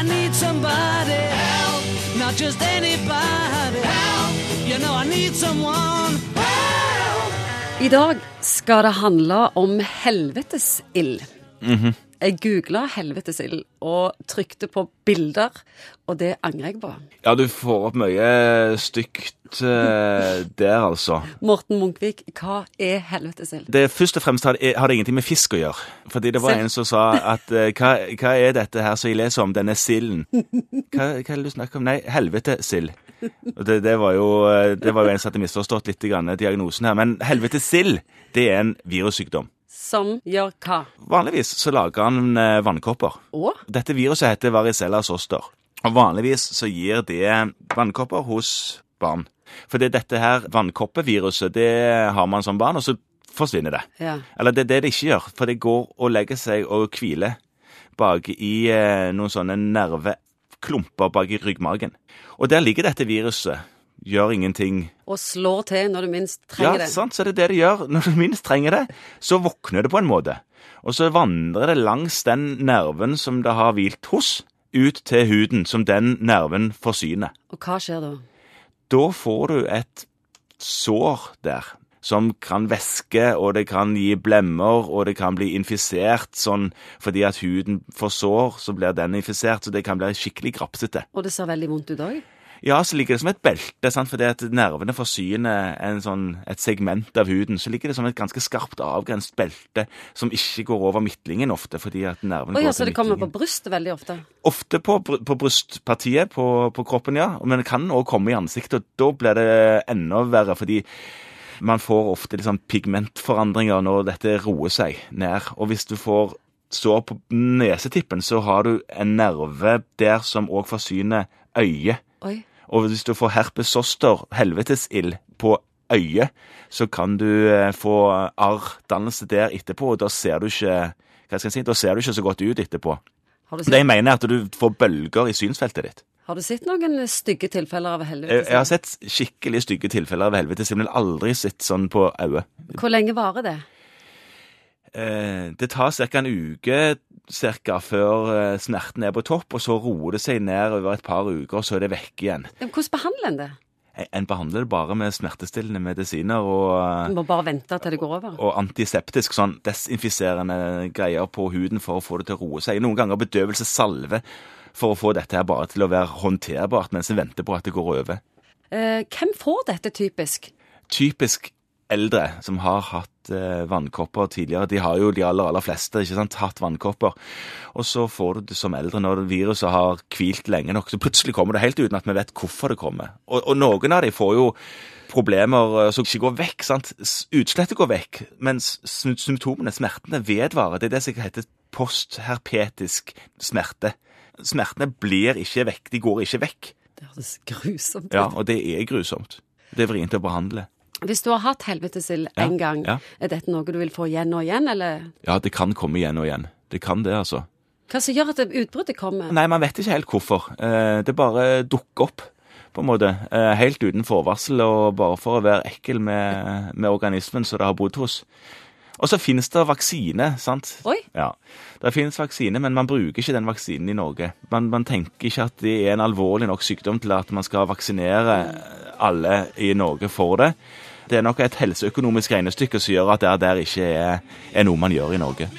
I need somebody help, not just anybody help. You know I need someone help. I dag skal det handle om helvetesild. Jeg googla helvetesild og trykte på bilder, og det angrer jeg på. Ja, du får opp mye stygt eh, der, altså. Morten Munkvik, hva er helvetesild? Det Først og fremst har det, har det ingenting med fisk å gjøre. Fordi det var Se. en som sa at eh, hva, hva er dette her som jeg leser om, denne silden? Hva, hva er det du snakker om? Nei, helvetesild. Det, det, var jo, eh, det var jo en som hadde misforstått litt grann, diagnosen her. Men helvetesild, det er en virussykdom. Som gjør hva? Vanligvis så lager han eh, vannkopper. Og? Dette viruset heter varicella zoster. Og vanligvis så gir det vannkopper hos barn. For det dette her vannkoppeviruset, det har man som barn, og så forsvinner det. Ja. Eller det er det det ikke gjør, for det går og legger seg og hviler bak i eh, noen sånne nerveklumper bak i ryggmagen. Og der ligger dette viruset. Gjør ingenting. Og slår til når du minst trenger det. Ja, sant, så det er det det gjør. Når du minst trenger det, så våkner det på en måte. Og så vandrer det langs den nerven som det har hvilt hos, ut til huden, som den nerven forsyner. Og hva skjer da? Da får du et sår der som kan væske, og det kan gi blemmer, og det kan bli infisert sånn fordi at huden får sår, så blir den infisert, så det kan bli skikkelig grapsete. Og det ser veldig vondt ut òg? Ja, så ligger det som et belte, sant? fordi at nervene forsyner en sånn, et segment av huden. Så ligger det som et ganske skarpt avgrenset belte som ikke går over midtlingen ofte, fordi at nerven Å går ja, så til det kommer på midtlingen. brystet veldig ofte? Ofte på, på brystpartiet på, på kroppen, ja. Men det kan også komme i ansiktet, og da blir det enda verre, fordi man får ofte liksom pigmentforandringer når dette roer seg ned. Og hvis du får sår på nesetippen, så har du en nerve der som òg forsyner øyet. Oi. Og hvis du får herpes zoster, helvetesild, på øyet, så kan du eh, få arrdannelse der etterpå, og da ser du ikke hva skal jeg si, da ser du ikke så godt ut etterpå. Det jeg mener er at du får bølger i synsfeltet ditt. har du sett noen stygge tilfeller av helvetesild? jeg har sett skikkelig stygge tilfeller av helvetesild, men aldri sett sånn på øyet. Hvor lenge varer det? Eh, det tar ca. en uke cirka, før snerten smerten er på topp, og så roer det seg ned over et par uker, og så er det vekk igjen. Hvordan behandler en det? En behandler det bare med smertestillende medisiner og Du må bare vente til det går over? og antiseptisk, sånn desinfiserende greier på huden for å få det til å roe seg. Noen ganger bedøvelsessalve for å få dette her bare til å være håndterbart mens en venter på at det går over. Eh, hvem får dette typisk? Typisk eldre som har hatt eh, vannkopper tidligere, de har jo de aller, aller fleste ikke sant, hatt vannkopper. Og så får du det som eldre når viruset har hvilt lenge nok, så plutselig kommer det helt uten at vi vet hvorfor det kommer. Og, og noen av de får jo problemer eh, som ikke går vekk. sant? Utslettet går vekk, mens symptomene, smertene, vedvarer. Det er det som heter postherpetisk smerte. Smertene blir ikke vekk, de går ikke vekk. Det høres grusomt ut. Ja, Og det er grusomt. Det er vrient å behandle. Hvis du har hatt helvetesild Ja, en gang, ja. er dette noe du vil få igjen og igjen, eller Ja, det kan komme igjen og igjen. Det kan det, altså. hva som gjør at utbruddet kommer? Nei, man vet ikke helt hvorfor. Eh, Det bare dukker opp, på en måte. Eh, Helt uten forvarsel, og bare for å være ekkel med, med organismen som det har bodd hos. Og så finnes det vaksine, sant? Oi. Ja, det finnes vaksine, men man bruker ikke den vaksinen i Norge. Man, man tenker ikke at det er en alvorlig nok sykdom til at man skal vaksinere alle i Norge for det. Det er nok et helseøkonomisk regnestykke som gjør at det der ikke er, er noe man gjør i Norge.